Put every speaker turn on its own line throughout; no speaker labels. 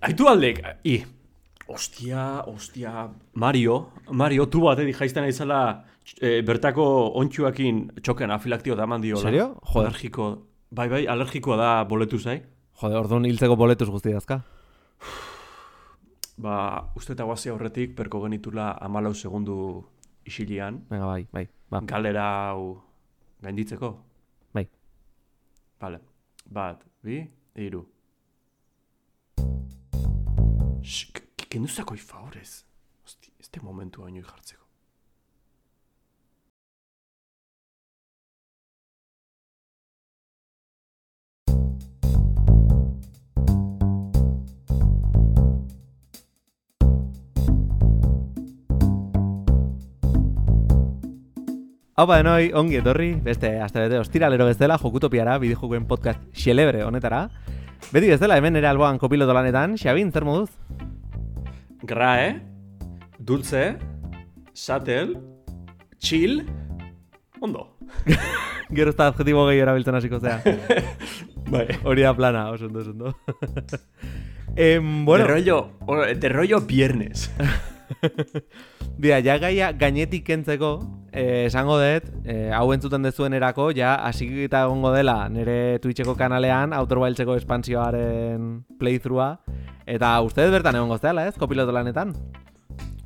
Aitu aldek, i, ostia, ostia, Mario, Mario, tu bat edi jaizten aizala e, bertako ontsuakin txoken afilaktio da eman diola.
Serio? Joder.
Alergiko, bai, bai, alergikoa da boletu zai.
Jode, orduan hiltzeko boletuz guzti dazka.
Ba, uste eta guazia horretik, perko genitula amalau segundu isilian,
Venga, bai, bai. Ba.
galera hau gainditzeko.
Bai.
Vale, bat, bi, iru. Shh, k- k- kendu zakoi favorez. Hosti, este momentu baino jartzeko.
Hau ba, denoi, ongi etorri, beste aste bete ostiralero bezala, jokutopiara, bideojokoen podcast xelebre honetara. Beti bezala, hemen ere alboan kopiloto lanetan, Xabin, zer moduz?
Grae, dulce, satel, chill, ondo.
Gero ez da adjetibo gehi erabiltzen hasiko zea.
Bai.
Hori da plana, oso ondo, oso ondo. em, bueno,
De rollo, de rollo viernes.
Dira, ja gaia gainetik kentzeko, eh, esango dut, eh, hau entzuten dezuenerako, ja, hasikita egongo dela nire Twitcheko kanalean, Outer Wildtseko espansioaren playthrougha, eta uste dut bertan egongo zela, ez, kopiloto lanetan.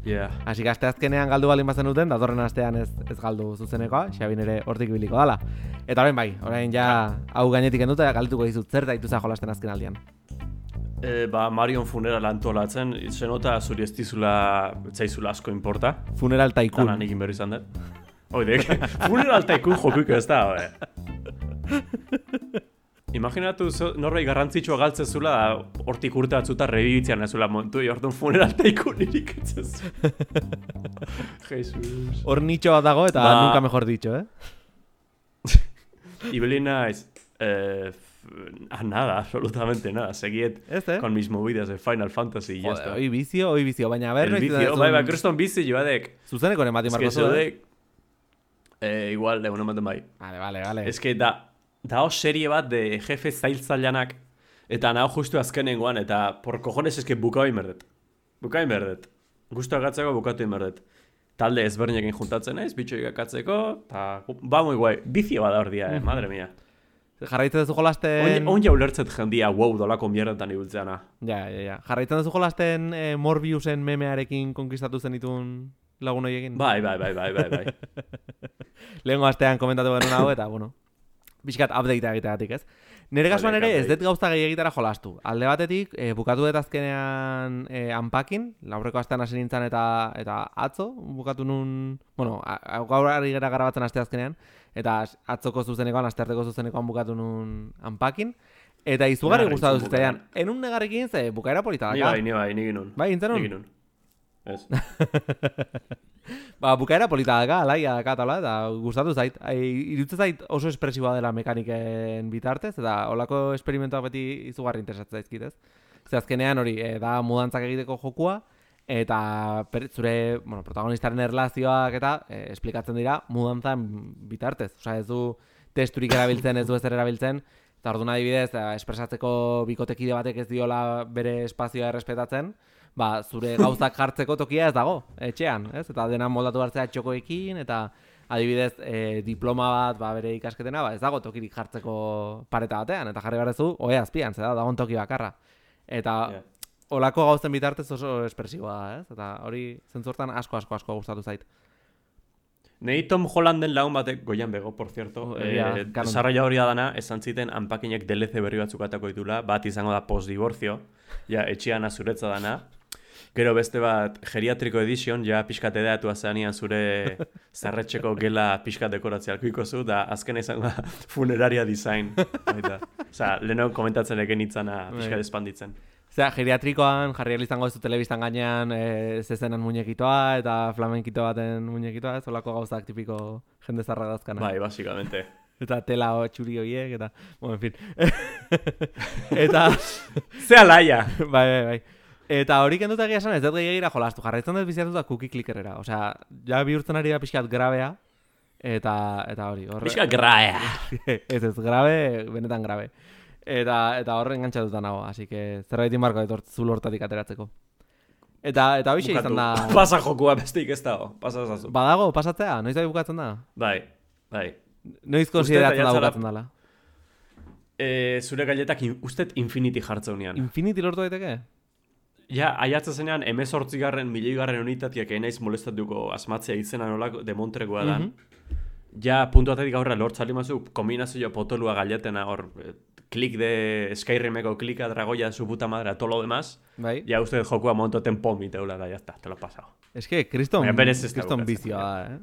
Yeah.
Que aste azkenean galdu baldin bazen duten, datorren astean ez, ez galdu zuzenekoa, Xabin ere hortik biliko dala. Eta orain bai, orain ja hau gainetik enduta galduko dizut zer daitu za jolasten azken aldian.
E, ba, Marion funeral antolatzen, zenota zuri ez dizula, ez zaizula asko importa.
Funeral Tycoon.
Tanan egin berri izan dut. Oidek, funeral taikun jokuiko ez da, be. Imaginatu zo- norbait garrantzitsua galtzen zula, hortik urte batzuta rebibitzean ez zula montu, orduan funeral taikun irik etzezu. Jesus.
Hor nitxo bat dago eta
Ba-
nunca mejor dicho, eh?
Ibili naiz, eh, a nada, absolutamente nada. Seguiet
Ez, eh?
con mis movidas de Final Fantasy y ya está.
oi bizio, oi bizio, baina ber,
El
noiz
vicio, bai, bai, kriston bizi joadek.
Zuzeneko nemati
Ez que
marko zu, eh?
eh, igual, egun ematen bai.
Vale, vale, vale.
Ez que da, dao serie bat de jefe zailtzailanak, eta naho justu azkenengoan, eta por cojones eske bukau inberdet. Bukau inberdet. Gustu agatzeko bukatu inberdet. Talde ezberdinekin juntatzen naiz, bitxoik akatzeko, eta ba muy guai. Bizio bada hor dia, eh, madre mia.
Jarraitzen duzu jolasten...
On ja ulertzet jendia, wow, dolako mierdetan ibiltzeana.
Ja, ja, ja. Jarraitzen duzu jolasten eh, Morbiusen memearekin konkistatu zenitun lagun horiekin.
Bai, bai, bai, bai, bai, bai.
Lehengo astean komentatu genuen hau eta, bueno, pixkat updatea egiteagatik, ez? Nire kasuan ere ez dut gauza gehiagitara jolastu. Alde batetik, e, bukatu dut azkenean e, unpacking, laurreko astean hasi nintzen eta eta atzo, bukatu nun, bueno, gaur ari gara garabatzen aste azkenean, eta atzoko zuzenekoan, astearteko zuzenekoan bukatu nun unpacking, eta izugarri gustatu
zuen
zitzaidan. Enun negarrekin ze bukaera polita
Ni
daka.
bai, ni bai, ni ginun.
Bai, nun?
Ni. Ez.
Ba, bukaera polita daka, alaia daka, eta hola, eta gustatu zait. Ai, iruditzen zait oso espresiboa dela mekaniken bitartez, eta olako esperimentuak beti izugarri interesatzen zaizkit, ez? Ze azkenean hori, e, da mudantzak egiteko jokua, eta zure bueno, protagonistaren erlazioak eta e, esplikatzen dira mudantzan bitartez. Osea, ez du testurik erabiltzen, ez du ezer erabiltzen, eta orduan adibidez, e, espresatzeko bikotekide batek ez diola bere espazioa errespetatzen, ba, zure gauzak jartzeko tokia ez dago, etxean, ez? Eta dena moldatu hartzea txokoekin, eta adibidez e, diploma bat ba, bere ikasketena, ba, ez dago tokirik jartzeko pareta batean, eta jarri garezu, oe azpian, zeda, dagoen toki bakarra. Eta
Yeah.
Olako gauzen bitartez oso espresiboa ez? Eta hori zentzortan asko, asko, asko gustatu zait.
Nei Tom Hollanden lagun batek, goian bego, por cierto,
Oh,
eh, desarrolla hori da dana, esan ziten unpackinek DLC berri batzuk atako ditula, bat izango da post-divorcio, ja, etxean azuretza dana. Gero beste bat, geriatriko edition, ja pixkat edeatu azeanian zure zarretxeko gela pixkat dekoratzea alkuiko zu, da azken izango da funeraria design. Osa, lehenago komentatzen eken itzana pixkat
Bai.
espanditzen.
Zera, geriatrikoan jarri izango ez du telebistan gainean e, zezenan muñekitoa eta flamenkito baten muñekitoa, ez olako gauzak tipiko jende zarra dazkana.
Bai, basikamente.
Eta tela o txuri horiek, eta, bueno, en fin. eta,
Zea laia!
bai, bai, bai. Eta hori kenduta egia esan ez dut gehiagira jolastu. Jarraitzen dut biziatuta cookie clickerera. Osea, ja bihurtzen ari da pixkat grabea. Eta, eta hori. Horre...
Pixka graea!
ez ez, grabe, benetan grabe. Eta, eta horren engantzatuta nago, así que zerbait inbarko ditort zulo hortatik ateratzeko. Eta, eta hoxe izan da...
Pasa jokua besteik ez dago, pasa ezazu.
Badago, pasatzea, noiz da bukatzen da?
Bai, bai.
Noiz konsideratzen da bukatzen dela?
E, zure gailetak in, ustet infinity jartzeunean.
Infinity lortu daiteke?
Ja, aiatzen zenean, emezortzigarren, miligarren unitatiak enaiz molestatuko asmatzea izena nolako demontrekoa dan. Ja, puntu atetik aurra lortzali mazu, kombinazioa potolua gailetena hor, eh, klik de Skyrimeko klika dragoia su puta madre todo lo demás.
Bai?
Ja, uste jokua montoten pomiteula da, ya está, te lo he pasado.
Es que kriston,
ez da
kriston bizioa da, eh?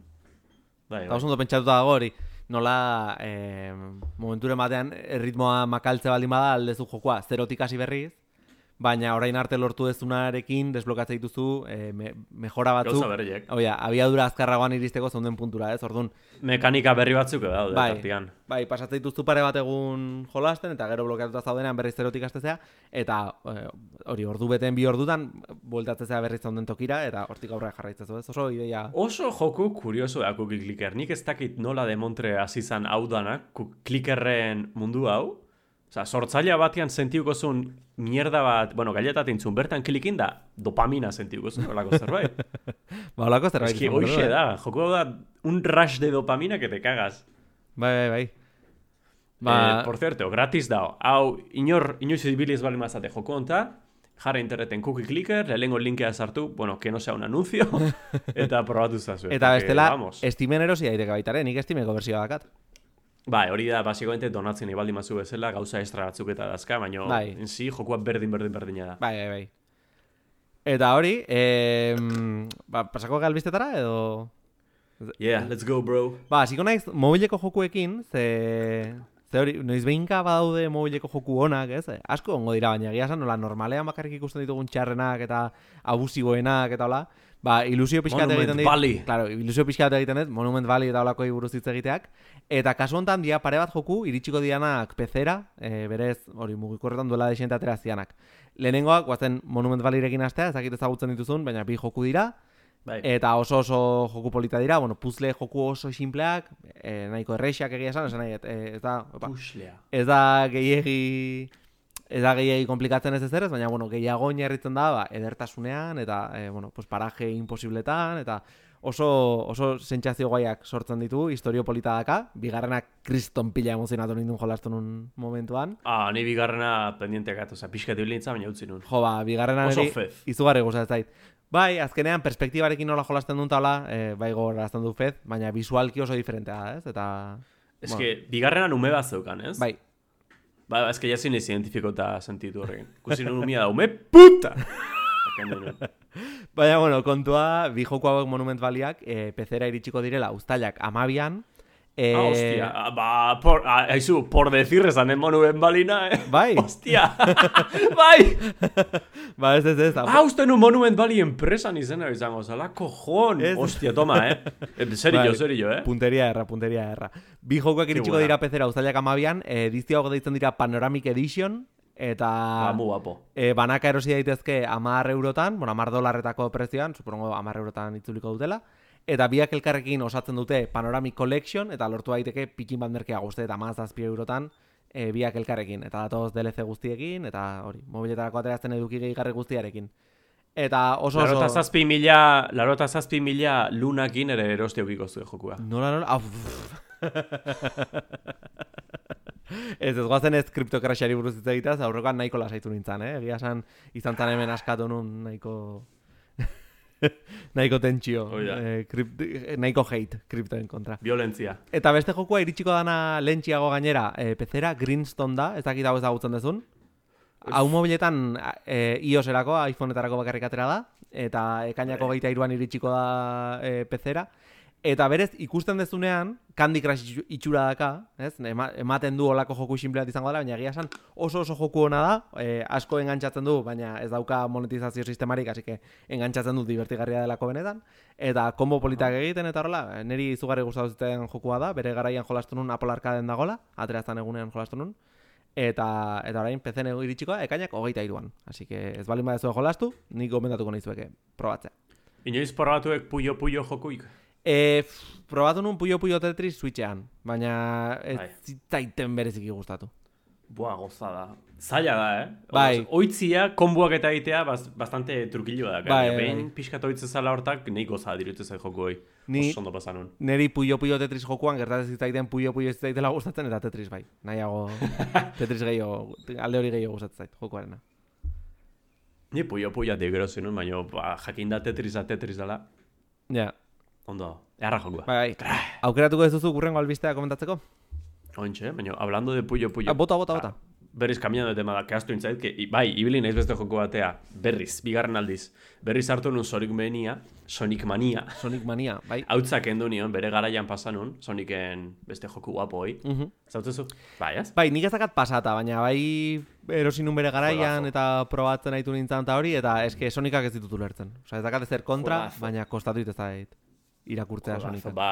Bai, bai.
ondo pentsatuta dago hori, nola eh, momenturen batean erritmoa makaltze baldin bada aldezu jokoa zerotik hasi berriz, baina orain arte lortu dezunarekin desblokatzen dituzu eh, me, mejora batzuk.
Gauza berriek.
Oia, abiadura azkarragoan iristeko zeunden puntura, ez? Orduan,
Mekanika berri batzuk daude,
bai,
tartian.
bai, pasatzen dituztu pare bat egun jolasten, eta gero blokeatuta zaudenean berriz zerotik hastezea, eta eh, hori ordu beten bi ordutan, bueltatzea berriz zaunden tokira, eta hortik aurrera jarraitzezu, ez? Oso ideia...
Oso joku kurioso da cookie clicker. Nik ez dakit nola demontre hasi zan hau danak, ku- clickerren mundu hau. Osa, sortzailea batean sentiuko zuen mierda bat, bueno, gaietatin zuen, bertan klikin da, dopamina sentiuko zuen, olako zerbait.
Ba, holako zerbait.
Eski, hoxe
eh?
da, hau da, un rush de dopamina que te cagas.
Bai, bai, bai.
Ba...
Ba,
Eh, por cierto, gratis dao. Hau, inor, inoiz ibiliz bali mazate joko honta, jarra interneten cookie clicker, lehenengo linkea sartu, bueno, que no sea un anuncio, eta probatu zazu.
Eta bestela. Steamen erosi daiteke baitare, nik Steameko bersioa dakat.
Bai, hori da, basikomente donatzen ibaldi mazu bezala, gauza extra batzuk eta dazka, baina
Bai.
en si, jokua berdin berdin berdina da.
Bai, bai, bai. Eta hori, eh, ba, pasako galbistetara edo...
Yeah, let's go, bro.
Ba, hasiko naiz mobileko jokuekin, ze... Ze hori, noiz behinka badaude mobileko joku onak, ez? Asko ongo dira, baina egia nola, normalean bakarrik ikusten ditugun txarrenak eta abusiboenak eta hola, ba, ilusio pixkat egiten dit.
Valley.
Claro, ilusio pixkat egiten dit, Monument Valley eta holakoi buruz hitz egiteak. Eta kasu honetan dia pare bat joku, iritsiko dianak pezera, e, berez, hori mugikorretan duela desente atera zianak. Lehenengoak, guazen Monument Valleyrekin astea, ezakit ezagutzen dituzun, baina bi joku dira,
Bai.
Eta oso oso joku polita dira, bueno, puzzle joku oso sinpleak, e, nahiko erreixak egia esan, esan nahi, e, ez da, opa,
Puslea.
ez da gehiegi ez da gehiegi komplikatzen ez ezerez, baina bueno, gehiago oinarritzen da, ba, edertasunean eta e, bueno, pues paraje imposibletan eta oso oso sentsazio guaiak sortzen ditu, historio polita daka, bigarrenak kriston pila emozionatu nindun jolastu nun momentuan.
Ah, ni bigarrena pendienteak atu, oza, pixka dibilintza, baina utzi nun.
Jo, ba, bigarrena
Oso
niri
fez.
izugarri gustatzen zait. Bai, azkenean perspektibarekin nola jolasten duen taula, e, bai gogorazten du fez, baina visualki oso diferentea da, ez? Eta
Ez
bueno,
que, bigarrenan ume bat zeukan, ez?
bai,
Ba, ez que jazin ez identifikota sentitu horrekin. Kusi nun umia da, ume puta!
Baina, bueno, kontua, bi joku hauek Monument Valleyak e, pezera iritsiko direla ustailak amabian. E,
Ah, hostia, ah, ba, por, ah, aizu, por decir esan en monuen balina, eh?
Bai,
Hostia! bai!
ba ez ez ez.
Ah, uste nu Monument Valley enpresan izena izango, zala, kojon!
Ez.
Hostia, toma, eh? Eh, Serio,
Bai.
serio, eh?
Punteria erra, punteria erra. Bi jokuak
Qué
iritsiko dira pezera ustailak amabian, e, edizio hau deitzen dira Panoramic Edition, eta
Ba, mu guapo.
e, banaka erosi daitezke amar eurotan, bueno, amar dolarretako prezioan, supongo amar eurotan itzuliko dutela, eta biak elkarrekin osatzen dute Panoramic Collection, eta lortu daiteke pikin bat merkea guzti eta mazazpi eurotan, e, biak elkarrekin, eta datoz DLC guztiekin, eta hori, mobiletarako ateratzen eduki gehigarri guztiarekin. Eta oso oso...
Larota zazpi mila, larota zazpi mila lunakin ere erosti eukiko zuen jokua.
Nola, nola? Au, ez, ez guazen ez kriptokrasiari buruz hitz egiteaz, aurrekoan nahiko lasaitu nintzen, eh? Egia esan, izan zan hemen askatu nun nahiko... nahiko tentsio,
Hoi da.
eh, kript, eh, nahiko hate kriptoen kontra.
Violentzia.
Eta beste jokua iritsiko dana lentxiago gainera, e, pezera Greenstone da, ez dakit hau ezagutzen dezun. Hau mobiletan e, iOS-erako, iPhone-etarako bakarrik atera da, eta ekainako geita iruan iritsiko da e, pezera. Eta berez, ikusten dezunean, Candy Crush itxu- itxura daka, ez? Ema, ematen du olako joku sinpleat izango dela, baina egia esan oso oso joku ona da, e, asko engantzatzen du, baina ez dauka monetizazio sistemarik, así que engantzatzen du divertigarria delako benetan. Eta kombo politak egiten eta horrela, niri izugarri gustatu zuten jokua da, bere garaian jolastu nun Apple Arcaden dagola, ateraztan egunean jolastu nun. Eta, eta orain PC nego iritsikoa, ekainak hogeita iruan. Así que ez balin badezue jolastu, nik gomendatuko nizueke probatzea.
Inoiz probatuek puyo-puyo jokuik.
E, probatu nun Puyo Puyo Tetris Switchean, baina ez
Bai.
zitzaiten bereziki gustatu.
Boa, gozada. Zaila da, eh?
Bai.
Oitzia, konbuak eta egitea, baz, bastante trukiloa da.
Bai,
Bai,
bai.
Behin pixkat oitze zala hortak, nahi gozada dirutu zait joko hoi.
Ni-
Oso ondo pasan nun.
Neri puyo puyo Tetris jokuan gertatzen zitzaiten puyo puyo ez zitzaitela gustatzen eta Tetris bai. Nahiago Tetris gehiago, alde hori gehiago gustatzen zait jokoarena.
Ni puio puia de gero zenun, baina ba, jakin da Tetris da Tetris dela.
Ja,
Ondo, erra jokoa.
bai, bai. Aukeratuko ez duzu gurrengo albistea komentatzeko?
Ointxe, baina hablando de puio puio.
Ah, bota, bota, bota.
Berriz cambiando de tema da, kehaztu intzait, que, bai, ibili naiz beste joko batea, berriz, bigarren aldiz. Berriz hartu nun Sonic Mania, Sonic Mania.
Sonic Mania, bai.
Hautzak endu nion, bere garaian pasa nun, Sonicen beste joku guapo hoi.
Mhm.
Zautzezu? Bai, ez?
Bai, nik ez dakat pasata, baina bai erosi nun bere garaian
Juegazo.
eta probatzen aitu nintzen eta hori, eta eske Sonicak ez ditut ulertzen. Osa, ez dakat ezer kontra,
Juegazo.
baina kostatu ez irakurtzea
Joder,
Sonicak.
Ba,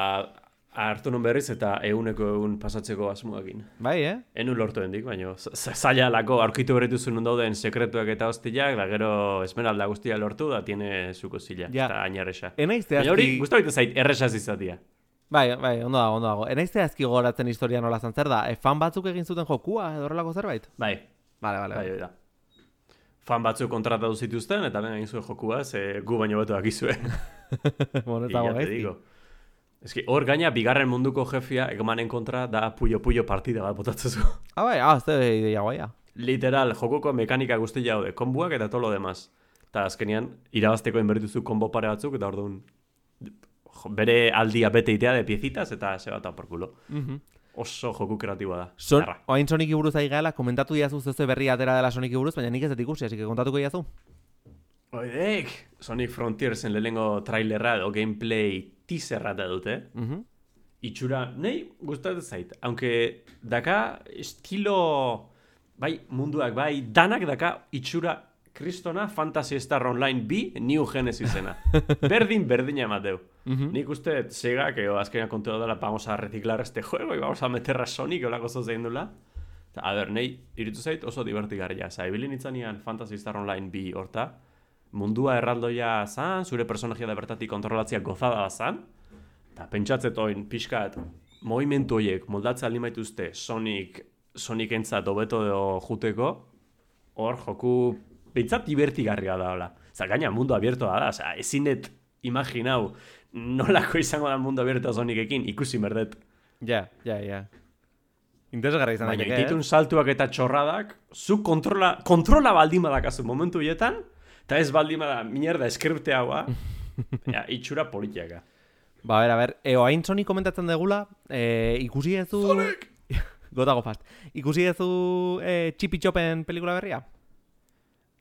hartu nun berriz eta eguneko egun pasatzeko asmoakin.
Bai, eh?
Enun lortu hendik, baina zaila lako aurkitu berritu nun dauden sekretuak eta hostiak, da gero esmeralda guztia lortu, da tiene zuko zila,
Ja.
eta ainarresa.
Enaiz
Baina hori,
zehazki...
guztabite zait, erresaz izatia.
Bai, bai, ondo dago, ondo dago. Enaiz zehazki gogoratzen historia nola zan zer da? E, fan batzuk egin zuten jokua edo horrelako zerbait?
Bai,
Vale, vale.
bai,
bai.
hori da. Fan batzuk kontratatu zituzten, eta ben zuen jokua, ze gu baino beto dakizue.
bueno, dago
ya te
gaizki.
Ez que hor gaina bigarren munduko jefia egmanen kontra da puyo-puyo partida bat botatzezu.
Ah, bai, ah, da ideia guaia.
Literal, jokoko mekanika guzti jaude, konbuak eta tolo demaz. Eta azkenean, irabazteko inbertuzu konbo pare batzuk, eta orduan bere aldia bete itea de piezitas, eta se bat por culo.
Mhm.
Oso joku kreatiboa da.
Son, oain Sonic buruz ari gaela, komentatu diazu zezu berri atera dela Sonic buruz, baina nik ez dut ikusi, así que kontatuko diazu.
Oidek! Sonic Frontiersen lehenengo trailerra edo gameplay teaserra da dute.
Mhm.
itxura, nahi gustatzen zait. Aunque daka estilo, bai munduak, bai danak daka itxura kristona Fantasy Star Online bi New Genesisena. Berdin, berdina emateu.
Mhm.
Nik uste Sega, que azkenean kontu dela, vamos a reciclar este juego y vamos a meter a Sonic olako zozein dula. A ber, nahi, iritu zait oso divertigarria. Osa, ibili Fantasy Star Online bi horta, mundua erraldoia zan, zure personajia da bertatik kontrolatzea gozada da zan, eta pentsatzet oin pixkat, movimentu horiek moldatzea alimaituzte Sonic, Sonic entzat hobeto edo juteko, hor joku behintzat divertigarria da hola. Zer, gaina mundu abiertoa da, oza, ezinet imaginau nolako izango da mundu abiertoa Sonicekin, ikusi merdet.
Ja, ja, ja. Interesgarra izan
Baina
daiteke,
ditun
eh?
saltuak eta txorradak, zu kontrola, kontrola baldin badakazu momentu hietan, eta ez baldin bada mierda eskripte haua, ja, itxura politiaka.
Ba, ber, a ber, e, oain Sonic komentatzen degula, e, ikusi ezu... Sonic! Gotago fast. Ikusi ezu e, Chippy Chopen pelikula berria?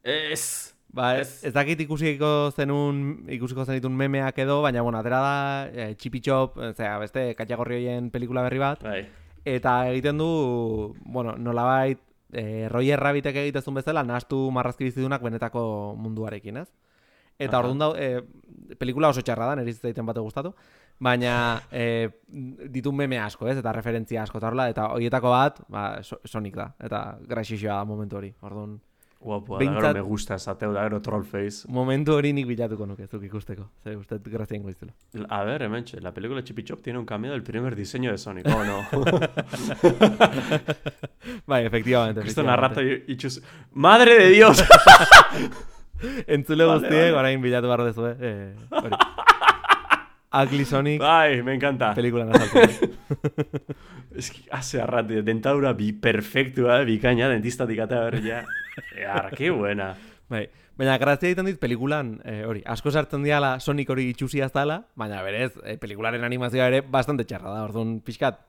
Ez,
Ba, ez,
Ez.
dakit ikusiko zenun, ikusiko zenitun memeak edo, baina, bueno, atera da e, Chippy Chop, zera, beste katxagorri horien pelikula berri bat,
bai,
eta egiten du, bueno, nolabait, e, Roger Rabbitek egitezun bezala, nahastu marrazki bizidunak benetako munduarekin, ez? Eta
Aha.
orduan da, e, pelikula oso txarra da, niri zaiten bate gustatu, baina e, ditu meme asko, ez? Eta referentzia asko eta horrela, eta horietako bat, ba, So- Sonic da, eta graxixoa da momentu hori, orduan.
Guapoa, da
Behintzat-
gero me gusta esateu, da gero trollface.
Momentu hori nik bilatuko nuke, zuk ikusteko. Ze, uste grazien goiztela.
A ver, hementxe, la película Chippy Chop tiene un cameo del primer diseño de Sonic. Oh, no.
Bai, efectivamente. Efectivamente.
narrato itxuz. ¡Madre de Dios!
Entzule
Vale,
guztiek,
vale.
orain bilatu behar dezue. Eh, hori. Ugly Sonic,
Bai, me encanta.
pelikula nazaltzen.
Es que hace arrate, dentadura bi perfectua, bikaina, dentistatik eta berria. Ear, que buena.
bai. Baina, grazia egiten dit pelikulan, eh, hori, asko sartzen diala Sonic hori itxusia ez dala, baina berez, eh, pelikularen animazioa ere bastante txarra da, orduan pixkat,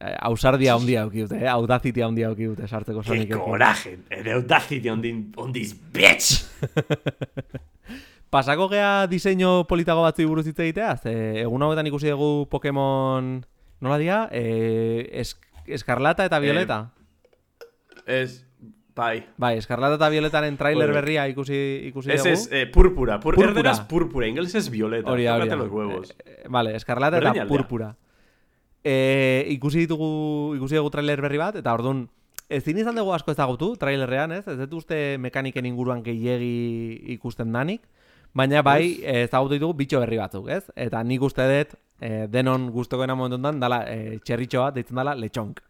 eh, ausardia handia auki dute, eh, audacitia handia auki dute sartzeko
Que
Sonic.
coraje, the audacity on, the, on this bitch!
Pasako gea diseinu politago batzu buruz hitz egitea, ze egun hauetan ikusi dugu Pokemon, nola dia? Eh, es, Eskarlata eta Violeta.
Es, bai.
Bai, Eskarlata eta Violetaren trailer berria ikusi, ikusi
Ese
dugu.
es eh, púrpura. Pur
Púrpura.
Erderaz púrpura, inglés es violeta.
Hori da, hori
Tócate
da.
los huevos.
Eh, vale, Eskarlata eta
Berdin aldea.
Purpura. E, ikusi ditugu, ikusi dugu trailer berri bat, eta orduan, ezin izan dugu asko ezagutu, trailerrean, ez? Ez dut uste mekaniken inguruan gehiegi ikusten danik, baina bai eh, ezagutu ditugu bitxo berri batzuk, ez? Eta nik uste dut, eh, denon gustokoena momentu honetan, dala, eh, txerritxo bat, deitzen dala, letxonk.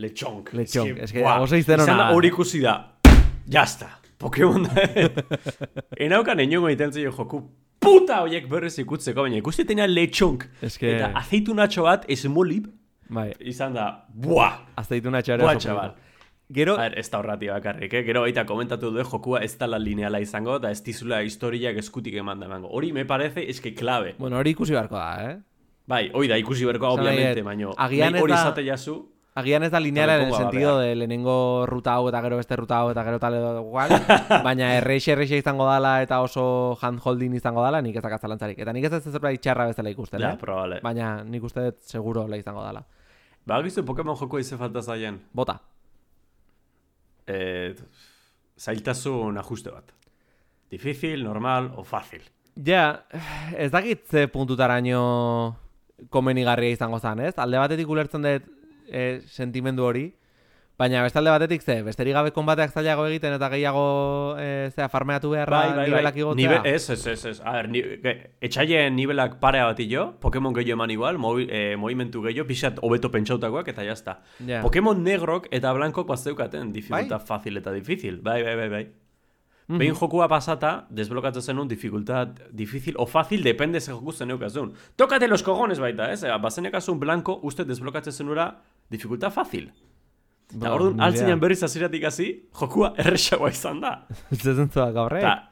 Lechonk.
Lechonk,
Ez buah,
oso
izan
ona.
hori ikusi da. Jasta. Pokemon da. Enaukan eniongo iten zio joku puta hoiek berrez ikutzeko, baina ikusi tenia lechonk.
Eske-
Eta azeitunatxo bat esmolib
Bai,
izan da, buah,
azeituna txare.
buah.
Gero,
A ber, ez da horrati bakarrik, eh? Gero baita komentatu du jokua ez dala lineala izango, eta ez dizula historiak eskutik eman da emango. Hori me parece eske clave.
bueno, hori ikusi beharko da, eh?
Bai, hoi da ikusi
nahi
obviamente, baino.
agian
hori izate jazu,
Agian ez da lineala en el sentido de lehenengo ruta hau eta gero beste ruta hau eta gero tal edo igual, baina erreixe erreixe izango dala eta oso handholding izango dala, nik ez dakat zalantzarik. Eta nik ez ez zerbait txarra bezala ikusten,
ja,
eh?
probable.
Baina nik uste dut seguro la izango dala.
Ba, gizu Pokemon joko ize falta zaien.
Bota.
Eh, zailtasun ajuste bat. Difícil, normal o fácil.
Ja, ez dakit ze puntutaraino komenigarria izango zan, ez? Alde batetik ulertzen dut e, sentimendu hori, baina beste alde batetik ze, besterik gabe konbateak zailago egiten eta gehiago e, zea farmeatu beharra nivelak igotzea.
Nibe, ez, ez, ez, ez. A ber, ni, ge, etxaien nivelak parea bat jo, Pokemon gehiago eman igual, movi, eh, movimentu gehiago, pixat hobeto pentsautakoak eta jazta.
Ja.
Pokemon negrok eta blankok bat zeukaten, dificulta
Bai?
fácil eta difícil. Bai, bai, bai, bai.
Mhm.
Behin jokua pasata, desblokatzen zenun dificultad difícil o fácil, depende ze joku zeneukazun. Tócate los cojones baita, ez? Eh? Bazenekazun blanco, uste desblokatzen zenura dificultad fácil. Eta
Ba,
orduan,
ni idea.
altzinean berriz aziratik hasi, jokua erresagoa izan da.
Zezentzuak gaurre?
Eta,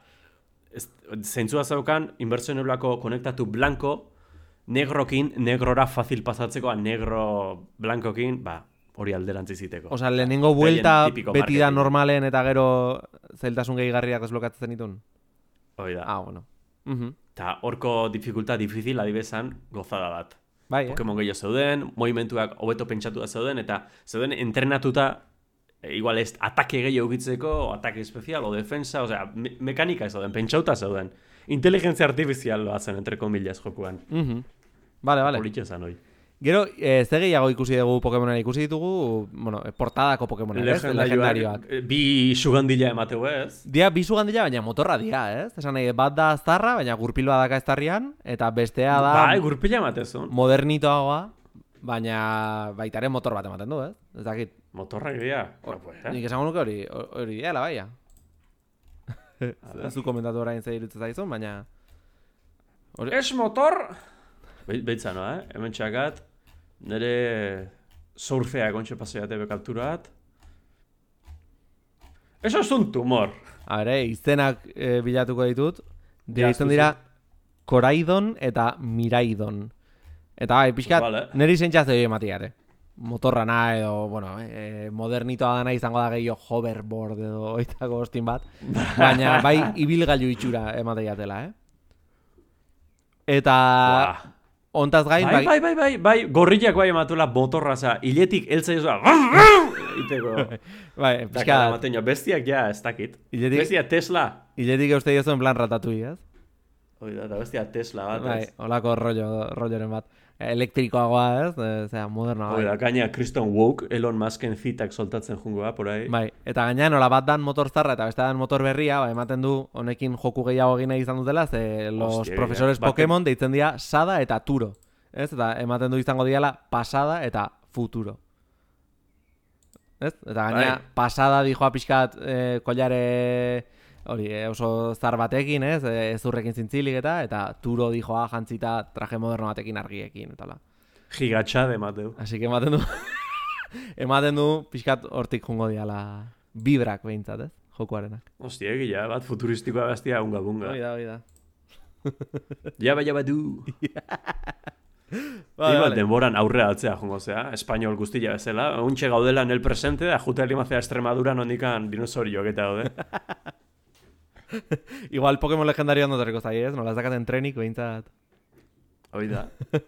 ez- zentzua zaukan, inbertsionulako konektatu blanco, negrokin, negrora fácil pasatzekoa, negro blankokin, ba, hori alderantzi ziteko.
Osa, lehenengo buelta beti da normalen eta gero zailtasun gehigarriak desblokatzen zenitun?
Hori da.
Ah, bueno. Mhm.
Eta horko dificulta difícil adibezan gozada bat.
Bai, eh?
Pokemon gehiago zeuden, movimentuak hobeto pentsatu zeuden, eta zeuden entrenatuta, e, igual ez atake gehiago ukitzeko, o atake espezial, o defensa, osea, me mekanika ez zeuden, pentsauta zeuden. Inteligentzia artifizial zen, entre comillas, jokuan.
Mhm. Vale, vale.
Politxe zen hoi.
Gero, eh, ze gehiago ikusi dugu Pokemonen ikusi ditugu, bueno, eh, portadako Pokemonen, ez? Legendarioak.
eh, Bi sugandila emateu ez?
Dia bi sugandila, baina motorra dia, ez? Esan nahi, bat da aztarra, baina gurpilua daka eztarrian, eta bestea da
Bai, gurpila ematezun.
modernitoagoa, baina baitaren motor bat ematen du, ez? Ez dakit.
Motorrak dira. Bueno, pues, eh?
Nik esango nuke hori, hori diala, baia. Ez du komentatu orain ze irutzen zaizun, baina... Hori-
Es motor... Be Beitza noa, eh? Hemen txakat, nire surfea kontxe paseate bekapturat. Eso es un tumor.
A ber, eh, izenak eh, bilatuko ditut.
Zuzu.
dira Koraidon eta Miraidon. Eta bai, pixkat,
Vale.
niri zentxaz egin ematia, Motorra na edo, bueno, eh, modernitoa dana izango da gehiago hoverboard edo oitako ostin bat. Baina bai ibilgailu itxura emateatela, eh? Eta
Buah.
Ontaz gain,
Bai, bai, bai, bai, bai, gorriak bai ematula motorra, za, hiletik eltza izua, iteko.
bai,
Pixka, jo, bestiak ja, ez dakit.
Hiletik-
Bestia Tesla.
hiletik euste diozu en plan ratatui, ez?
Hoi da, eta bestia Tesla bat,
Bai,
ez?
holako rollo, rolloren bat. Elektrikoagoa, ez? E, zera, modernoa.
Hoi
Bai.
da, gaina Kriston Woke, Elon Musken zitak soltatzen jungoa, por ahí.
bai. Eta gainean nola bat dan motor zarra eta beste dan motor berria, ba, ematen du honekin joku gehiago egin izan dutela, ze los
Hostia,
profesores
ja, bate-
Pokémon deitzen dira Sada eta Turo. Ez? Eta ematen du izango diala pasada eta futuro. Ez? Eta gaina
Bai.
pasada dijoa pixkat eh, kollare hori eh, oso zar batekin, ez? Eh, ezurrekin zintzilik eta eta Turo dijoa jantzita traje moderno batekin argiekin eta hola.
Gigatxa de Mateu.
Así que ematen du ematen du pixkat hortik jungo diala vibrak behintzat, ez? Jokuarenak.
Hostia, egia, bat futuristikoa bestia unga bunga.
Hoi da, hoi da.
Jaba, jaba du. Igual
vale.
denboran aurrea atzea jongo zea, espainol guztia bezala. Untxe gaudela en el presente, da jute alimazea Extremadura nondikan dinosaurioak eta daude.
Igual Pokémon legendario ondo torriko zai, ez? Nola ez dakaten trenik behintzat.
Hoi da.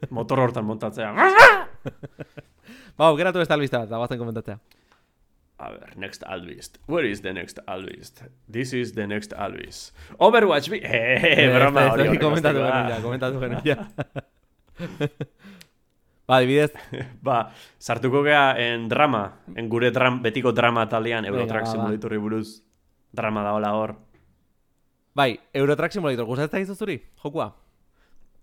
Motor hortan montatzea.
Ba, aukeratu beste albizta bat, da guazen komentatzea.
A ver, next Alvist. Where is the next Alvist? This is the next Alvis. Overwatch B. Eh, broma
Ez, ez,
hori
ez, komentatu genuen ja, komentatu genuen ja. ba, adibidez,
Ba, sartuko gea en drama, en gure dram, betiko drama talian, Eurotrack
ba, ba.
Simulatorri buruz. Drama daola hor.
Bai, Eurotrack Simulator gustatzen zaizu zuri, jokua?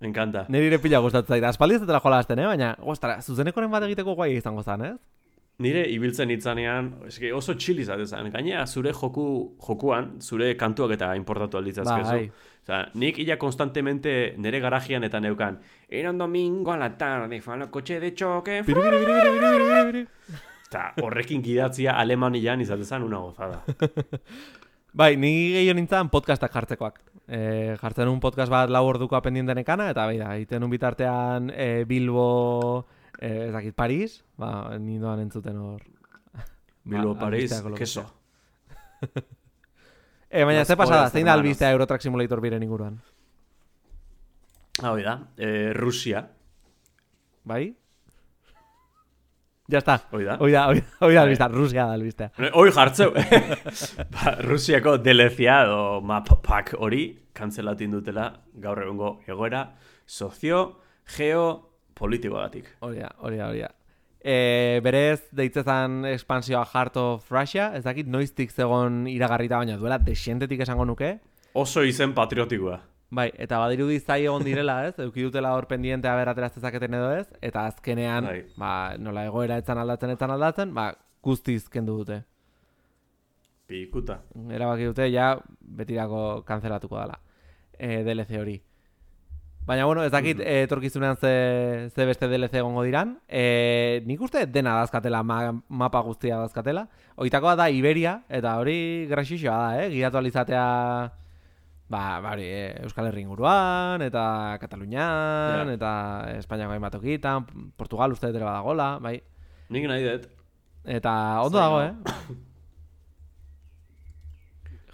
Encanta.
Nire ire pila gustatzen zait. Aspaldi ez dela jola hasten, eh? Baina, ostara, zuzenekoren bat egiteko guai izango zan, ez?
nire ibiltzen itzanean, eske oso chill izatezan. Gainera, zure joku, jokuan, zure kantuak eta importatu alditzazkezu.
Bai.
Osa, nik illa konstantemente nire garajian eta neukan. Era un domingo a la tarde, al coche de
biru.
Eta horrekin gidatzia alemanian izatezan una gozada.
Bai, ni gehiago nintzen podcastak jartzekoak. E, jartzen un podcast bat lau orduko pendientenekana, eta bai da, egiten un bitartean e, Bilbo, e, ez dakit, Paris, ba, nindoan entzuten hor.
Bilbo,
Ba,
Paris, queso.
E, baina, ze pasada, zein da albistea Eurotrack Simulator biren inguruan?
Hoi da, eh, Rusia,
Bai? Ya está.
hoi da.
Hoi da, hoi da, hoi da albistea, Rusia da albistea.
Hoi jartzeu. ba, Rusiako delezia edo map pack hori kantzelatin dutela gaur egungo egoera sozio, geo, politikoagatik.
Hori da, hori da, hori da. E, berez, deitzezan expansioa Heart of Russia, ez dakit noiztik zegon iragarrita baina duela desientetik esango nuke.
Oso izen patriotikoa.
Bai, eta badirudi zai egon direla, ez? Euki dutela hor pendientea beratera zezaketen edo ez, eta azkenean,
Bai.
ba, nola egoera etzan aldatzen, etzan aldatzen, ba, guztiz kendu dute.
Pikuta.
Erabaki dute, ja, betirako kanzelatuko dela. E, DLC hori. Baina, bueno, ez dakit eh, etorkizunean ze, ze beste DLC egongo diran. E, nik uste dena dazkatela, ma, mapa guztia dazkatela. Oitakoa da Iberia, eta hori graxixoa da, eh? Gidatu alizatea, ba, ba hori, eh, Euskal Herri inguruan, eta Katalunian,
Ja.
eta Espainiako hainbat tokitan, Portugal uste dut ere badagola, bai.
Nik nahi dut.
Eta ondo dago, eh?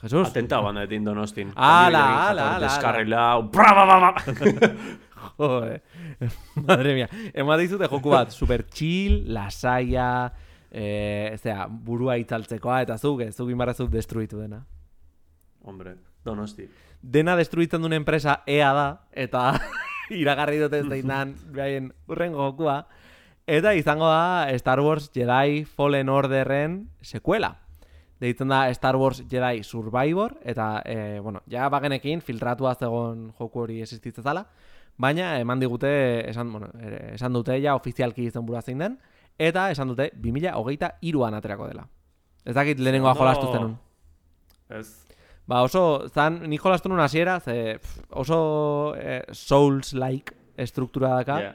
Jesus,
Atenta ban etin donostin.
Ala,
Familiarekin
ala, ala, ala.
Deskarrila, bra, ba, ba, ba.
Joder. Madre mia. Ema dizute joku bat, super chill, lasaia, eh, zera, burua itzaltzekoa, eta zuk, ez, zuk inbarrazuk destruitu dena.
Hombre, donosti.
Dena destruitzen duen enpresa EA da, eta iragarri dute zein dan, behaien urrengo jokua, eta izango da Star Wars Jedi Fallen Orderren sekuela. Deitzen da Star Wars Jedi Survivor, eta, e, bueno, ja bagenekin filtratua zegon joku hori existitzen zala, baina eman digute, esan, bueno, esan dute ja ofizialki izen burua zein den, eta esan dute 20hogeita iruan aterako dela. Ez dakit lehenengoa
Ondo.
jolastu zenun.
Ez.
Ba oso, zan, nik jolastu hasiera, ze pff, oso eh, Souls-like estruktura daka,
Ja.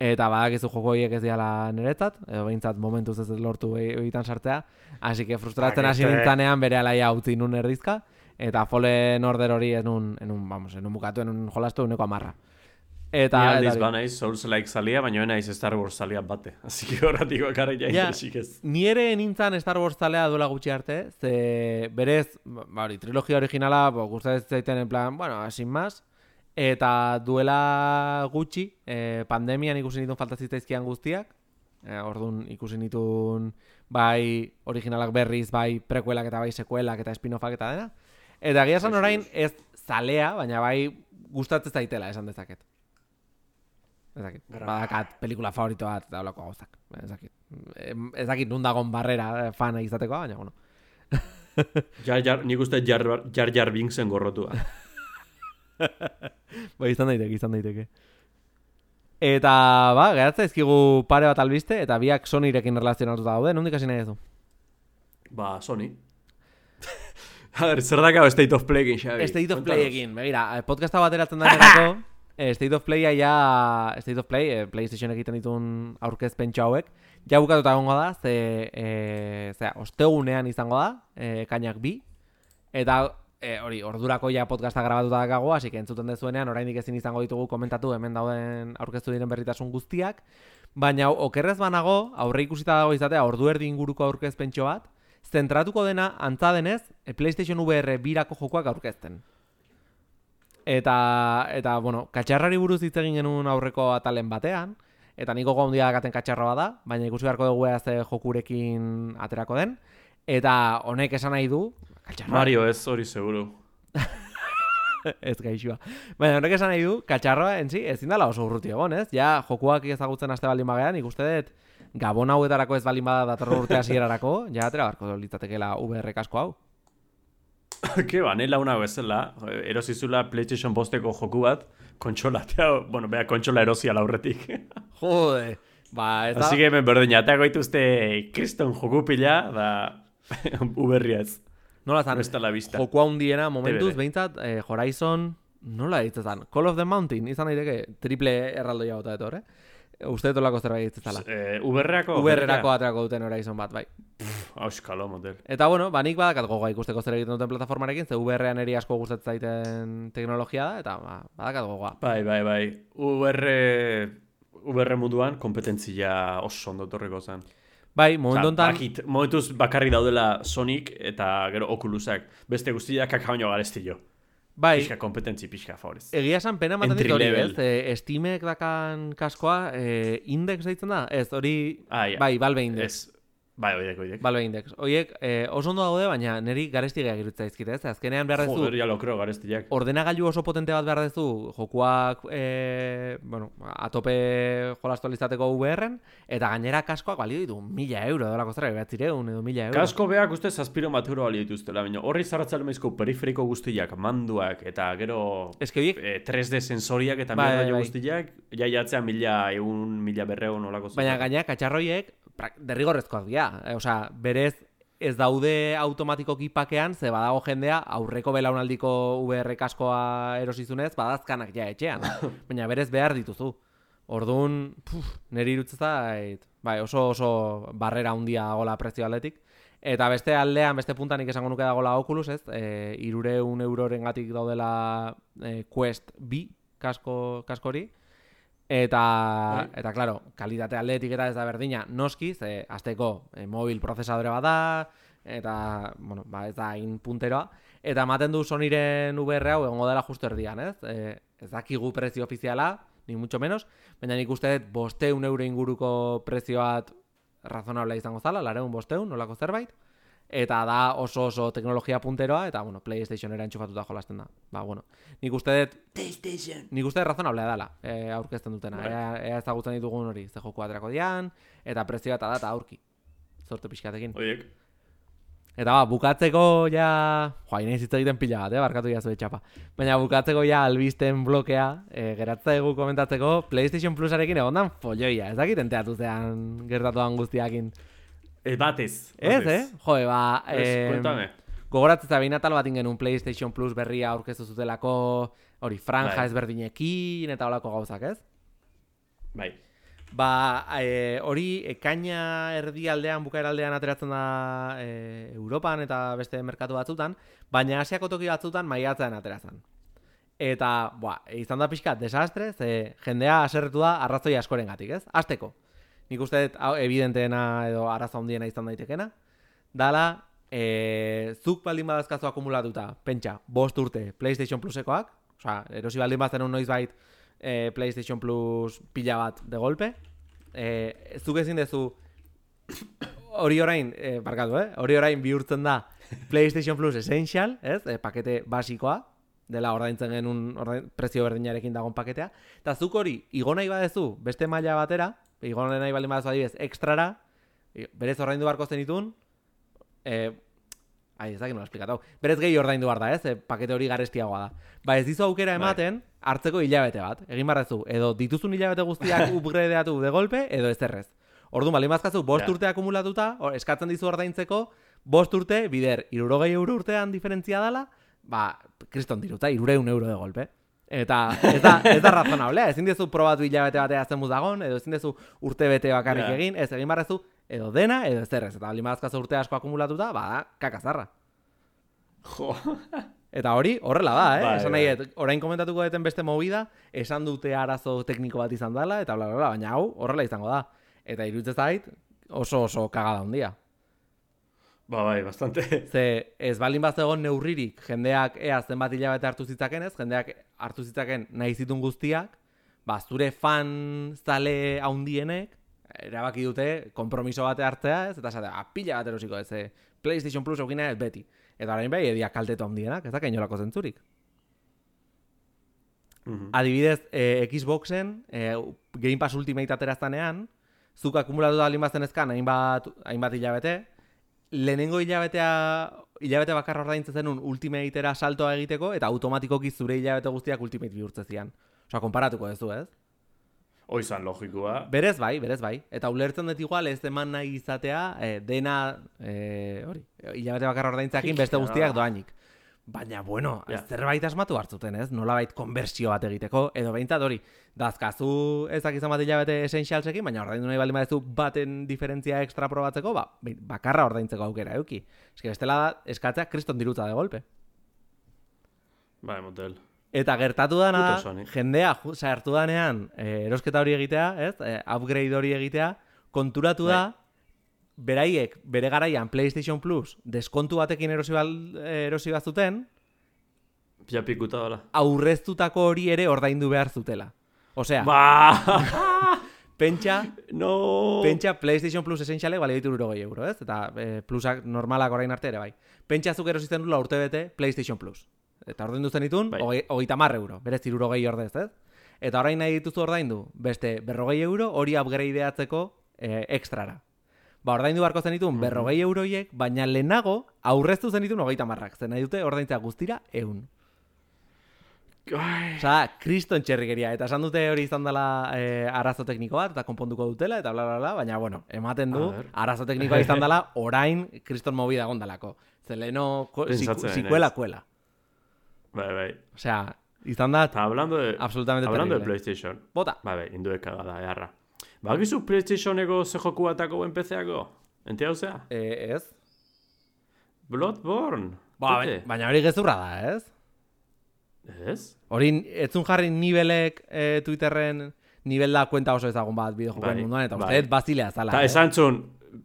eta badakizu joko horiek ez diala niretzat, edo behintzat momentuz ez lortu e- egiten sartzea, así que frustratzen hasi
Pakete.
nintzanean bere alaia utzi nun erdizka, eta Fallen Order hori ez nun, enun, vamos, enun bukatu, enun jolastu uneko amarra. Eta,
Ni aldiz ba naiz Souls-like salia, baina naiz Star Wars salia bate. Así que horretik bakarra ja
Ja.
interesik ez.
Ni ere nintzen Star Wars talea duela gutxi arte, ze berez, ba hori, trilogia originala, bo, gustatzen zaiten en plan, bueno, sin más, eta duela gutxi, eh, pandemian ikusi nituen falta zitzaizkian guztiak, eh, orduan ikusi nituen bai originalak berriz, bai prekuelak eta bai sekuelak eta spin-offak eta dena. Eta egia esan orain ez zalea, baina bai gustatzen zaitela esan dezaket. Ez dakit.
Gra-
Badakat pelikula favorito bat eta holako gauzak. Ez dakit. Em, Ez dakit nun dagon barrera eh, fana izateko, baina bueno.
Jar, jar, nik uste Jar, jar, jar Binksen gorrotua.
Bai, izan daiteke, izan daiteke. Eta, ba, geratzen ezkigu pare bat albiste, eta biak Sonyrekin relazionatuta daude, nondik hasi nahi duzu?
ba, Sony. A ver, zer dakau State of Play egin, Xabi?
State of
Kontanos.
Play ekin, begira, eh, podcasta bateratzen danerako, eh, State of Playa ja, State of Play, eh, PlayStation egiten ditun aurkezpentxo hauek, ja bukatuta egongo da, ze, eh, zera, ostegunean izango da, eh, kainak bi, eta eh, hori, ordurako ja podcasta grabatuta dakago, hasi entzuten dezuenean, oraindik ezin izango ditugu komentatu hemen dauden aurkeztu diren berritasun guztiak, baina okerrez banago, aurre ikusita dago izatea, ordu erdi inguruko aurkezpentxo bat, zentratuko dena antza denez e, PlayStation VR birako jokoak aurkezten. Eta, eta bueno, katxarrari buruz hitz egin genuen aurreko atalen batean, eta niko handia dakaten katxarroa da, baina ikusi beharko dugu ea ze jokurekin aterako den, eta honek esan nahi du, katxarroa,
Mario ez, hori seguru.
ez gaixua. Baina horrek esan nahi du, katxarroa entzi, ezin dela oso urruti egon, ez? Ja, jokuak ezagutzen aste baldin bagean, ikuste dut, Gabon hauetarako ez baldin bada datorro urte hasierarako, ja atera barko litzatekeela VR kasko hau.
Ke ba, nahi launa bezala, erosizula PlayStation bosteko joku bat, kontsola, bueno, bea kontsola erosi ala aurretik.
Jode, Ba, ez da...
Así que hemen berdin, atako ituzte kriston jokupila, da uberriaz.
Nola zan,
No está a la vista.
joku handiena momentuz, behintzat, eh, Horizon, nola ditzezan, Call of the Mountain, izan daiteke, triple erraldoia bota etor, eh? Uste dut zerbait ditzezala.
Eh, uberreako?
Uberrerako aterako duten Horizon bat, bai.
Auskalo, motel.
Eta bueno, ba, nik badakat gogoa ikusteko zer egiten duten plataformarekin, ze VR-an eri asko gustatzen zaiten teknologia da, eta ba, badakat gogoa.
Bai, bai, bai. UR, UR munduan kompetentzia oso ondo torreko zen.
Bai, momentu
Osea,
honetan,
bakit, momentuz bakarri daudela Sonic eta gero Oculusak. Beste guztiak kaka baino garestio.
Bai,
Pixka kompetentzi, pixka favorez.
egia esan pena ematen dit hori, ez? E, Steamek dakan kaskoa, e, index deitzen da? Ez, hori,
Ah, ja.
bai, Valve index.
Ez, bai, oidek, oidek.
Valve index. Oiek, e, oso ondo daude, baina niri garesti gehiago irutza izkite, ez? Azkenean behar dezu,
Joder, ja lo creo,
ordenagailu oso potente bat behar dezu, jokuak, e, bueno, atope jolastu izateko VR-en, eta gainera kaskoak balio ditu mila euro, dolako zera, behatzireun edo mila euro.
Kasko beak uste zazpiro bat euro balio dituztela, baina horri zarratzale maizko periferiko guztiak, manduak, eta gero
Ez que horiek,
eh, 3D sensoriak eta
Bai,
mierda
bai, bai.
guztiak, ja jatzea mila egun, mila berreun olako
baina gaina katxarroiek derrigorrezkoak dira. E, osea, berez ez daude automatikoki pakean, ze badago jendea aurreko belaunaldiko VR kaskoa erosizunez, badazkanak ja etxean. Baina berez behar dituzu. Orduan, puf, niri irutzen zait, bai, oso oso barrera handia dagoela prezio aldetik. Eta beste aldean, beste puntan nik esango nuke dagoela Oculus, ez? E, irureun euroren gatik daudela e, Quest B kasko, kaskori. Eta,
Bai.
eta claro, kalitate aldetik eta ez da berdina, noski, ze azteko e, mobil prozesadore bat da, eta, bueno, ba, ez da hain punteroa. Eta ematen du Sonyren VR hau egongo dela justo erdian, ez? E, ez dakigu prezio ofiziala, ni mucho menos, baina nik uste dut bosteun euro inguruko prezio bat razonable izango zala, lareun bosteun, nolako zerbait. Eta da oso oso teknologia punteroa, eta, bueno, PlayStationera entxufatuta jolasten da. Ba, bueno, nik uste dut
PlayStation.
Nik uste razonablea dela, e, aurkezten dutena.
Bai.
Ea, ea ezagutzen ditugun hori, ze joku aterako dian, eta prezioa eta data aurki. Zorte pixkatekin.
Oiek,
Eta ba, bukatzeko ja... Joa, inaiz hitz egiten pila bat, eh? barkatu jazu etxapa. Baina bukatzeko ja albisten blokea, e, geratza egu komentatzeko, PlayStation Plusarekin egondan folloia. Ez dakit enteatu zean gertatuan guztiakin.
E, batez.
Ez,
batez.
eh? Joe, ba...
Ez, kuéntame.
Gogoratzen zabin atal bat ingen un PlayStation Plus berria aurkeztu zutelako, hori, franja
Bai.
ezberdinekin eta holako gauzak, ez?
Bai.
Ba, e, hori ekaina erdialdean, bukaeraldean ateratzen da e, Europan eta beste merkatu batzutan, baina Asiako toki batzutan maiatzean ateratzen. Eta, ba, izan da pixka desastre, ze jendea aserretu da arrazoi askorengatik, ez? Azteko. Nik uste dut, evidenteena edo arazo handiena izan daitekena, dala, e, zuk baldin badazkazu akumulatuta, pentsa, bost urte PlayStation Plusekoak, osea, erosi baldin bazen noiz bait e, PlayStation Plus pila bat de golpe, e, zuk ezin dezu hori orain, e, barkatu, eh? Hori orain bihurtzen da PlayStation Plus Essential, ez? E, pakete basikoa, dela ordaintzen genuen ordain, prezio berdinarekin dagoen paketea, eta zuk hori igo nahi badezu beste maila batera, igo nahi baldin badezu adibidez extrara, berez ordaindu barko zenitun, e, Ai, ez dakit nola esplikatu. Berez gehi ordaindu behar da, ez? E, pakete hori garestiagoa da. Ba, ez dizu aukera
Bai.
ematen, hartzeko hilabete bat. Egin barrezu, edo dituzun hilabete guztiak upgradeatu de golpe, edo ez errez. Orduan, bali mazkazu, bost
Ja.
urte akumulatuta, o, eskatzen dizu ordaintzeko, bost urte, bider, irurogei euro urtean diferentzia dela, ba, kriston diruta, irureun euro de golpe. Eta ez da, ez da razonablea, ezin dezu probatu hilabete batea zenbuz dagon, edo ezin dezu urte bete bakarrik
Ja.
egin, ez egin barrezu, edo dena, edo ez errez. Eta bali mazkazu urte asko akumulatuta, ba, kakazarra.
Jo.
Eta hori, horrela da, eh?
Bai,
esan nahi,
bai.
dut, orain komentatuko deten beste movida, esan dute arazo tekniko bat izan dela, eta bla, bla, bla, baina hau, horrela izango da. Eta iruditzen zait, oso oso kagada handia.
Ba, bai, bastante.
Ze ez baldin bat egon neurririk, jendeak ea zenbat hilabete hartu zitzaken ez, jendeak hartu zitzaken nahi zitun guztiak, ba, zure fan zale haundienek, erabaki dute kompromiso bate hartzea ez, eta esatea, "Ah, pila bat erosiko ez, eh, PlayStation Plus eukina ez beti. Eta orain bai, edia kaltetu handienak, ez da inolako zentzurik.
Mhm.
Adibidez, eh, Xboxen, eh, Game Pass Ultimate ateraztanean, zuk akumulatu da bazen ezkan hainbat, hainbat hilabete, lehenengo hilabetea, hilabete bakarra ordaintzen zenun Ultimatera saltoa egiteko, eta automatikoki zure hilabete guztiak Ultimate bihurtzen zian. Osa, konparatuko duzu, ez?
Oizan logikoa.
Berez bai, berez bai. Eta ulertzen dut igual ez eman nahi izatea, eh, dena, eh, hori, hilabete bakarra ordaintzakin beste guztiak doainik. Baina, bueno,
Ja.
zerbait asmatu hartzuten, ez? Nolabait konbertsio bat egiteko, edo behintzat hori, dazkazu ezak izan bat hilabete essentialsekin, baina ordaindu nahi baldin badezu baten diferentzia extra probatzeko, ba, bakarra ordaintzeko aukera euki. Eske bestela da, eskatzea kriston dirutza de golpe.
Bai, motel.
Eta gertatu dana jendea sartu danean eh, erosketa hori egitea, ez? Eh, upgrade hori egitea, konturatu da, beraiek bere garaian PlayStation Plus deskontu batekin erosi, bal, erosi bazuten,
Ja pikuta dela.
aurreztutako hori ere ordaindu behar zutela. Osea,
Ba!
pentsa,
no!
pentsa PlayStation Plus esentxale bale ditu euro, ez? Eta eh, plusak normalak orain arte ere, bai. Pentsa zuk erosizten dula urte bete PlayStation Plus. Eta ordaindu zen ditun,
Bai.
hogei- hogeita mar euro, berez irurogei ordez, ez? Eta orain nahi dituzu ordaindu, beste berrogei euro hori upgradeatzeko eh, extrara. Ba, ordaindu barko zen ditun berrogei euroiek, baina lehenago aurreztu zen ditun hogeita marrak. Zen nahi dute ordaintzea guztira eun. Osa, kriston txerrikeria. Eta esan dute hori izan dela eh, arazo tekniko bat, eta konponduko dutela, eta bla, bla, bla, baina, bueno, ematen du, arazo teknikoa izan dela, orain kriston movida gondalako. Siku,
naiz.
sikuela, kuela.
bai, bai.
Osea, izan da,
Eta hablando de...
absolutamente
hablando de
terrible.
PlayStation.
Bota.
Bai, bai, indue kagada, eharra. Bakizu PlayStationeko ze joku batako enpezeako? Ente hau zea?
E, ez?
Bloodborne.
Ba,
Tete.
baina hori gezurra da, ez?
Ez?
Hori, etzun jarri nibelek eh, Twitterren nivel da kuenta oso ezagun bat bideojokoen
Bai,
munduan, eta
bai.
uste dut bazilea zala.
Ta
eh?
esan zun,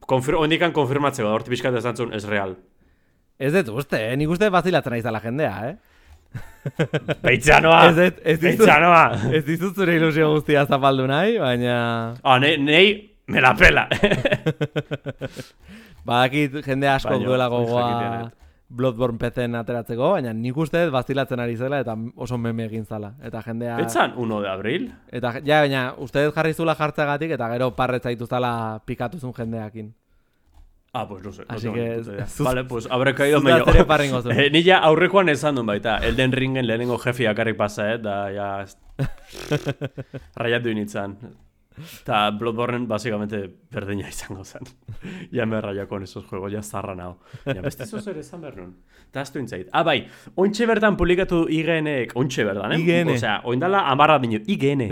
konfir ondikan konfirmatzeko, da, horti pixkat esan zun, ez real.
Ez dut uste, eh? nik uste bazilatzen nahi zala jendea, eh?
Beitzanoa!
Ez ez dizut,
Beitzanoa!
ez dizut zure ilusio guztia zapaldu nahi, baina...
Ah, nei, nei, me la pela.
Badakit jende asko duela gogoa. Bloodborne PC-en ateratzeko, baina nik uste bazilatzen ari zela eta oso meme egin zala. Eta jendea...
Betzan, 1 de abril?
Eta, ja, baina, uste jarri zula jartzagatik eta gero parret zaitu zala pikatuzun jendeakin.
Ah, pues no sé.
Así
no
que zuz-
Vale, pues habré caído medio. eh, ni ja aurrekoan esan duen baita. Elden Ringen lehenengo jefi akarrik pasa, eh? Da, ja... ez- Raiatu initzan. Ta Bloodborne básicamente berdina izango zen. ya me rayo con esos juegos, ya zarra nao. Ja, beste zoz ere esan behar nun. Ta astu intzait. Ah, bai, ointxe bertan publikatu IGN-ek, ointxe berdan, eh?
IGN.
Osea, oindala amarra dino, IGN.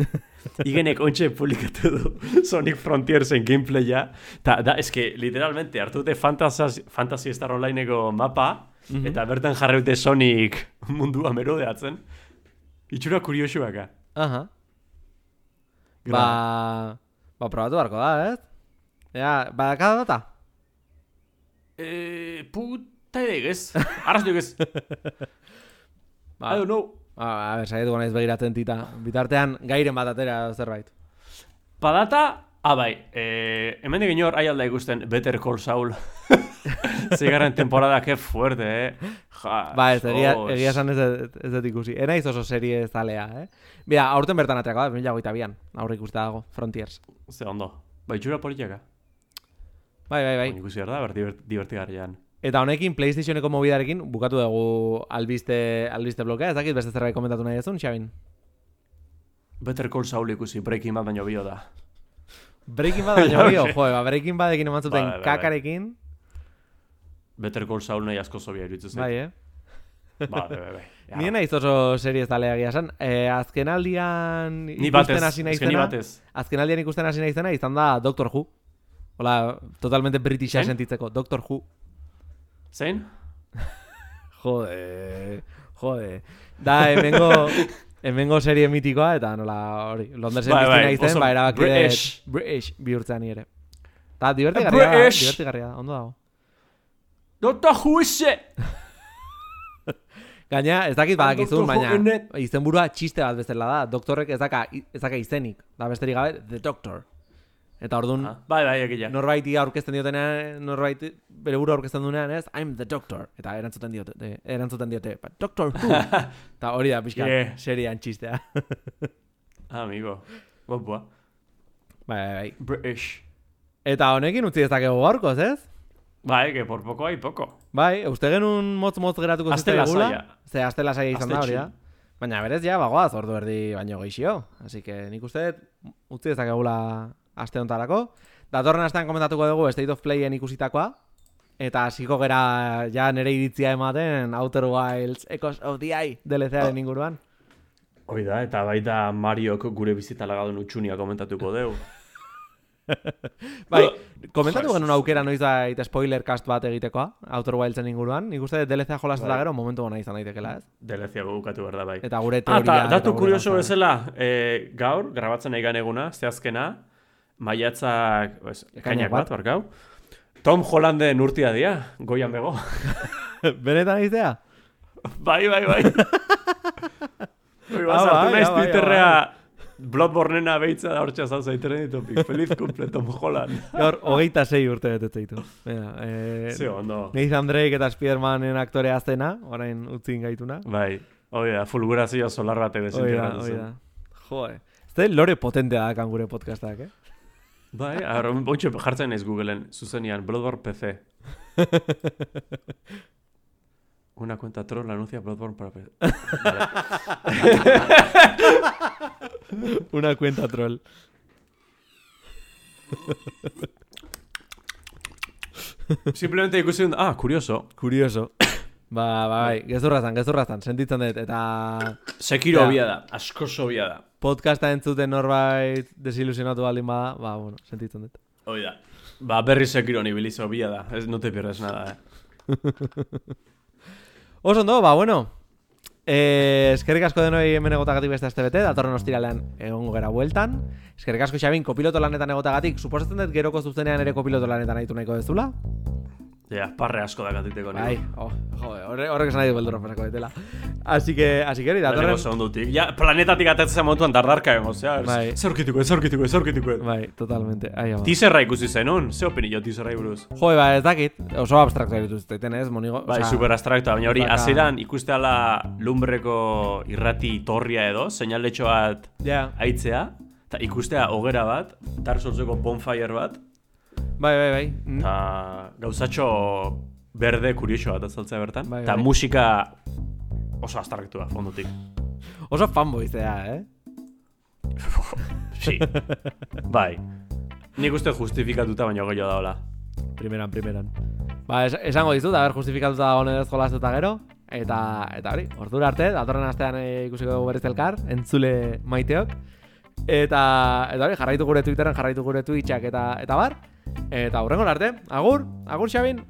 IGN-ek ointxe publikatu du Sonic Frontiersen gameplaya. Ta, da, eske, literalmente, hartu dute Fantasy, Fantasy Star Onlineko mapa, eta bertan jarri dute Sonic mundua merodeatzen. Itxura kuriosuaka.
Aha. Ba... Ba, probatu beharko da, ez? Ja, badakada data?
Eh, puta. Arraztuik ez.
Ba,
I don't know.
A, a saietuko naiz begiratzen tita. Bitartean, gairen bat atera zerbait.
Padata, ah bai, eh, hemen egin hor aialda ikusten Better Call Saul. Zigarren temporada, que fuerte, eh. Ja,
Ba, ez, egia, egia esan ez, ez dut ikusi. Enaiz oso serie zalea, eh? Bia, aurten bertan aterako da, mila goita bian. Aurre ikuste dago, Frontiers.
Ze ondo. Bai, txura politiaka.
Bai, bai, bai.
Bai. Ikusi da, divertigarrian.
Eta honekin, PlayStationeko mobidarekin, bukatu dugu albiste, albiste blokea. Ez dakit beste zerbait komentatu nahi ezun, Xabin?
Better Call Saul ikusi, Breaking Bad baino bio da.
Breaking Bad baino bio, jo, ba, Breaking Badekin eman zuten
bai.
kakarekin.
Better Call Saul nahi asko zobia iruditzen zait.
Bai, eh?
Ba, bai, bai, bai. Ja.
Ni naiz oso serie ez talea egia esan. Eh, azken aldian
Ni batez,
ikusten hasi
ni
naizena.
batez.
Azken aldian ikusten hasi naizena izan da Doctor Who. Hola, totalmente britisha sentitzeko. Doctor Who.
Zein?
Jode, jode. Da, hemengo, hemengo serie mitikoa, eta nola, hori, Londersen
Bai, bai, oso
ba, erabaki
British.
British bihurtzea ni ere. Ta, divertigarria,
British.
divertigarria, ondo dago.
Dota Huise!
Gaina, ez dakit badakizun, baina
in it.
izenburua txiste bat bezala da. Doktorrek ez daka, ez daka izenik. Da besterik gabe, The Doctor. Eta orduan,
Ah, bai, bai, egia.
norbaiti aurkezten diotenean, norbait bere burua aurkezten duenean, ez? I'm the doctor. Eta erantzuten diote, de, erantzuten diote, but Doctor Who. Eta hori da, pixka,
Yeah.
serian txistea.
Amigo. Guapua.
bai, bai, bai.
British.
Eta honekin utzi dezakegu gaurkoz, ez?
Bai, que por poco hay poco.
Bai, uste genuen motz-motz geratuko zitzaigula.
lasaia.
Ze aste lasaia izan da hori da. Baina berez ja, bagoaz, ordu erdi baino geixio. Así que nik uste utzi dezakegula aste hontarako. Datorren astean komentatuko dugu State of Playen ikusitakoa. Eta hasiko gera ja nere iritzia ematen Outer Wilds Echoes of the Eye DLC-aren inguruan.
Hoi da, eta baita Mariok gure bizita lagadun utxunia komentatuko deu.
Bai, komentatu genuen aukera noiz da spoiler cast bat egitekoa, Outer Wildsen inguruan. Nik uste DLC-a jolaz eta
Bai.
gero momentu gona izan daitekela, ez?
Delezia bukatu behar da bai.
Eta gure
Ah,
teoria...
eta datu
eta gure
kurioso bezala, eh, gaur, grabatzen egan eguna, zehazkena, maiatzak, pues, ekainak
bat.
bat, barkau. Tom Hollanden urtia dia, goian bego.
Benetan iztea?
bai, bai, bai. Oi,
Ah,
bazartu
bai,
naiz
ah, bai,
Twitterrea, Bloodbornena behitza da hortxe zauza internet topik. Feliz cumple, Tom Holland.
Gaur, hogeita sei urte betetze ditu. Bera, eh,
Ze ondo.
Nathan Drake eta Spidermanen aktorea aztena, orain utzin gaituna.
Bai, hoi da, fulgurazio solar bate
Hoi da,
desintegratu
hoi
zen.
da. Joe. Ez lore potentea dakan gure podcastak, eh?
Bai, arro, boitxe jartzen naiz Googleen, zuzenian, Bloodborne PC. Una cuenta troll anuncia Bloodborne para PC. Vale.
Una cuenta troll.
Simplemente ikusi dut, ah, curioso.
Curioso. Ba, ba, bai, gezurrazan, gezurrazan, sentitzen dut, eta
Sekiro
Ja.
da, asko sobia da.
podcasta entzuten norbait desilusionatu baldin bada, ba, bueno, sentitzen dut.
Hoi da. Ba, berri Sekiro ni bilizo bia da. Ez, no te pierdes nada, eh.
Oso ondo, ba, bueno. Eh, eskerrik asko denoi hemen egotagatik beste aste bete, datorren ostiralean egongo gera bueltan. Eskerrik asko Xabin, kopiloto lanetan egotagatik, suposatzen dut geroko zuzenean ere kopiloto lanetan aitu nahiko dezula.
Ja, parre asko da katiteko
Bai, oh, jode, horre, horrek esan nahi du beldurra pasako detela. Así que, así que hori, datorren...
Lehenengo segundutik. Ja, planetatik atatzen momentuan dardarka egon, zea.
Bai.
Zer aurkituko, zer aurkituko, zer aurkituko.
Bai, totalmente. Ai, ama.
Teaserra ikusi zenun, ze opinio teaserra buruz?
Jo, ba, ez dakit, oso abstraktu ditu zuten, ez? Monigo,
Bai,
osea,
super abstraktoa, baina hori,
baka-
ikusteala lumbreko irrati torria edo, seinaletxo bat
Ja,
aitzea, eta ikustea hogera bat, Dark Soulseko bonfire bat,
bai, bai, bai. N-
eta gauzatxo berde kurioso bat azaltzea bertan,
Bai, bai.
musika oso abstraktua, fondutik.
Oso fanboy zea, eh?
Si, bai. Nik uste justifikatuta baino gehiago daola.
Primeran, primeran. Ba, es, esango dizut, haber justifikatuta dago ez jolastuta gero. Eta, eta hori, ordura arte, datorren astean e, ikusiko dugu berriz elkar, entzule maiteok. Eta, eta hori, jarraitu gure Twitteren, jarraitu gure Twitchak eta, eta bar. Eta hurrengo arte, agur, agur Xabin.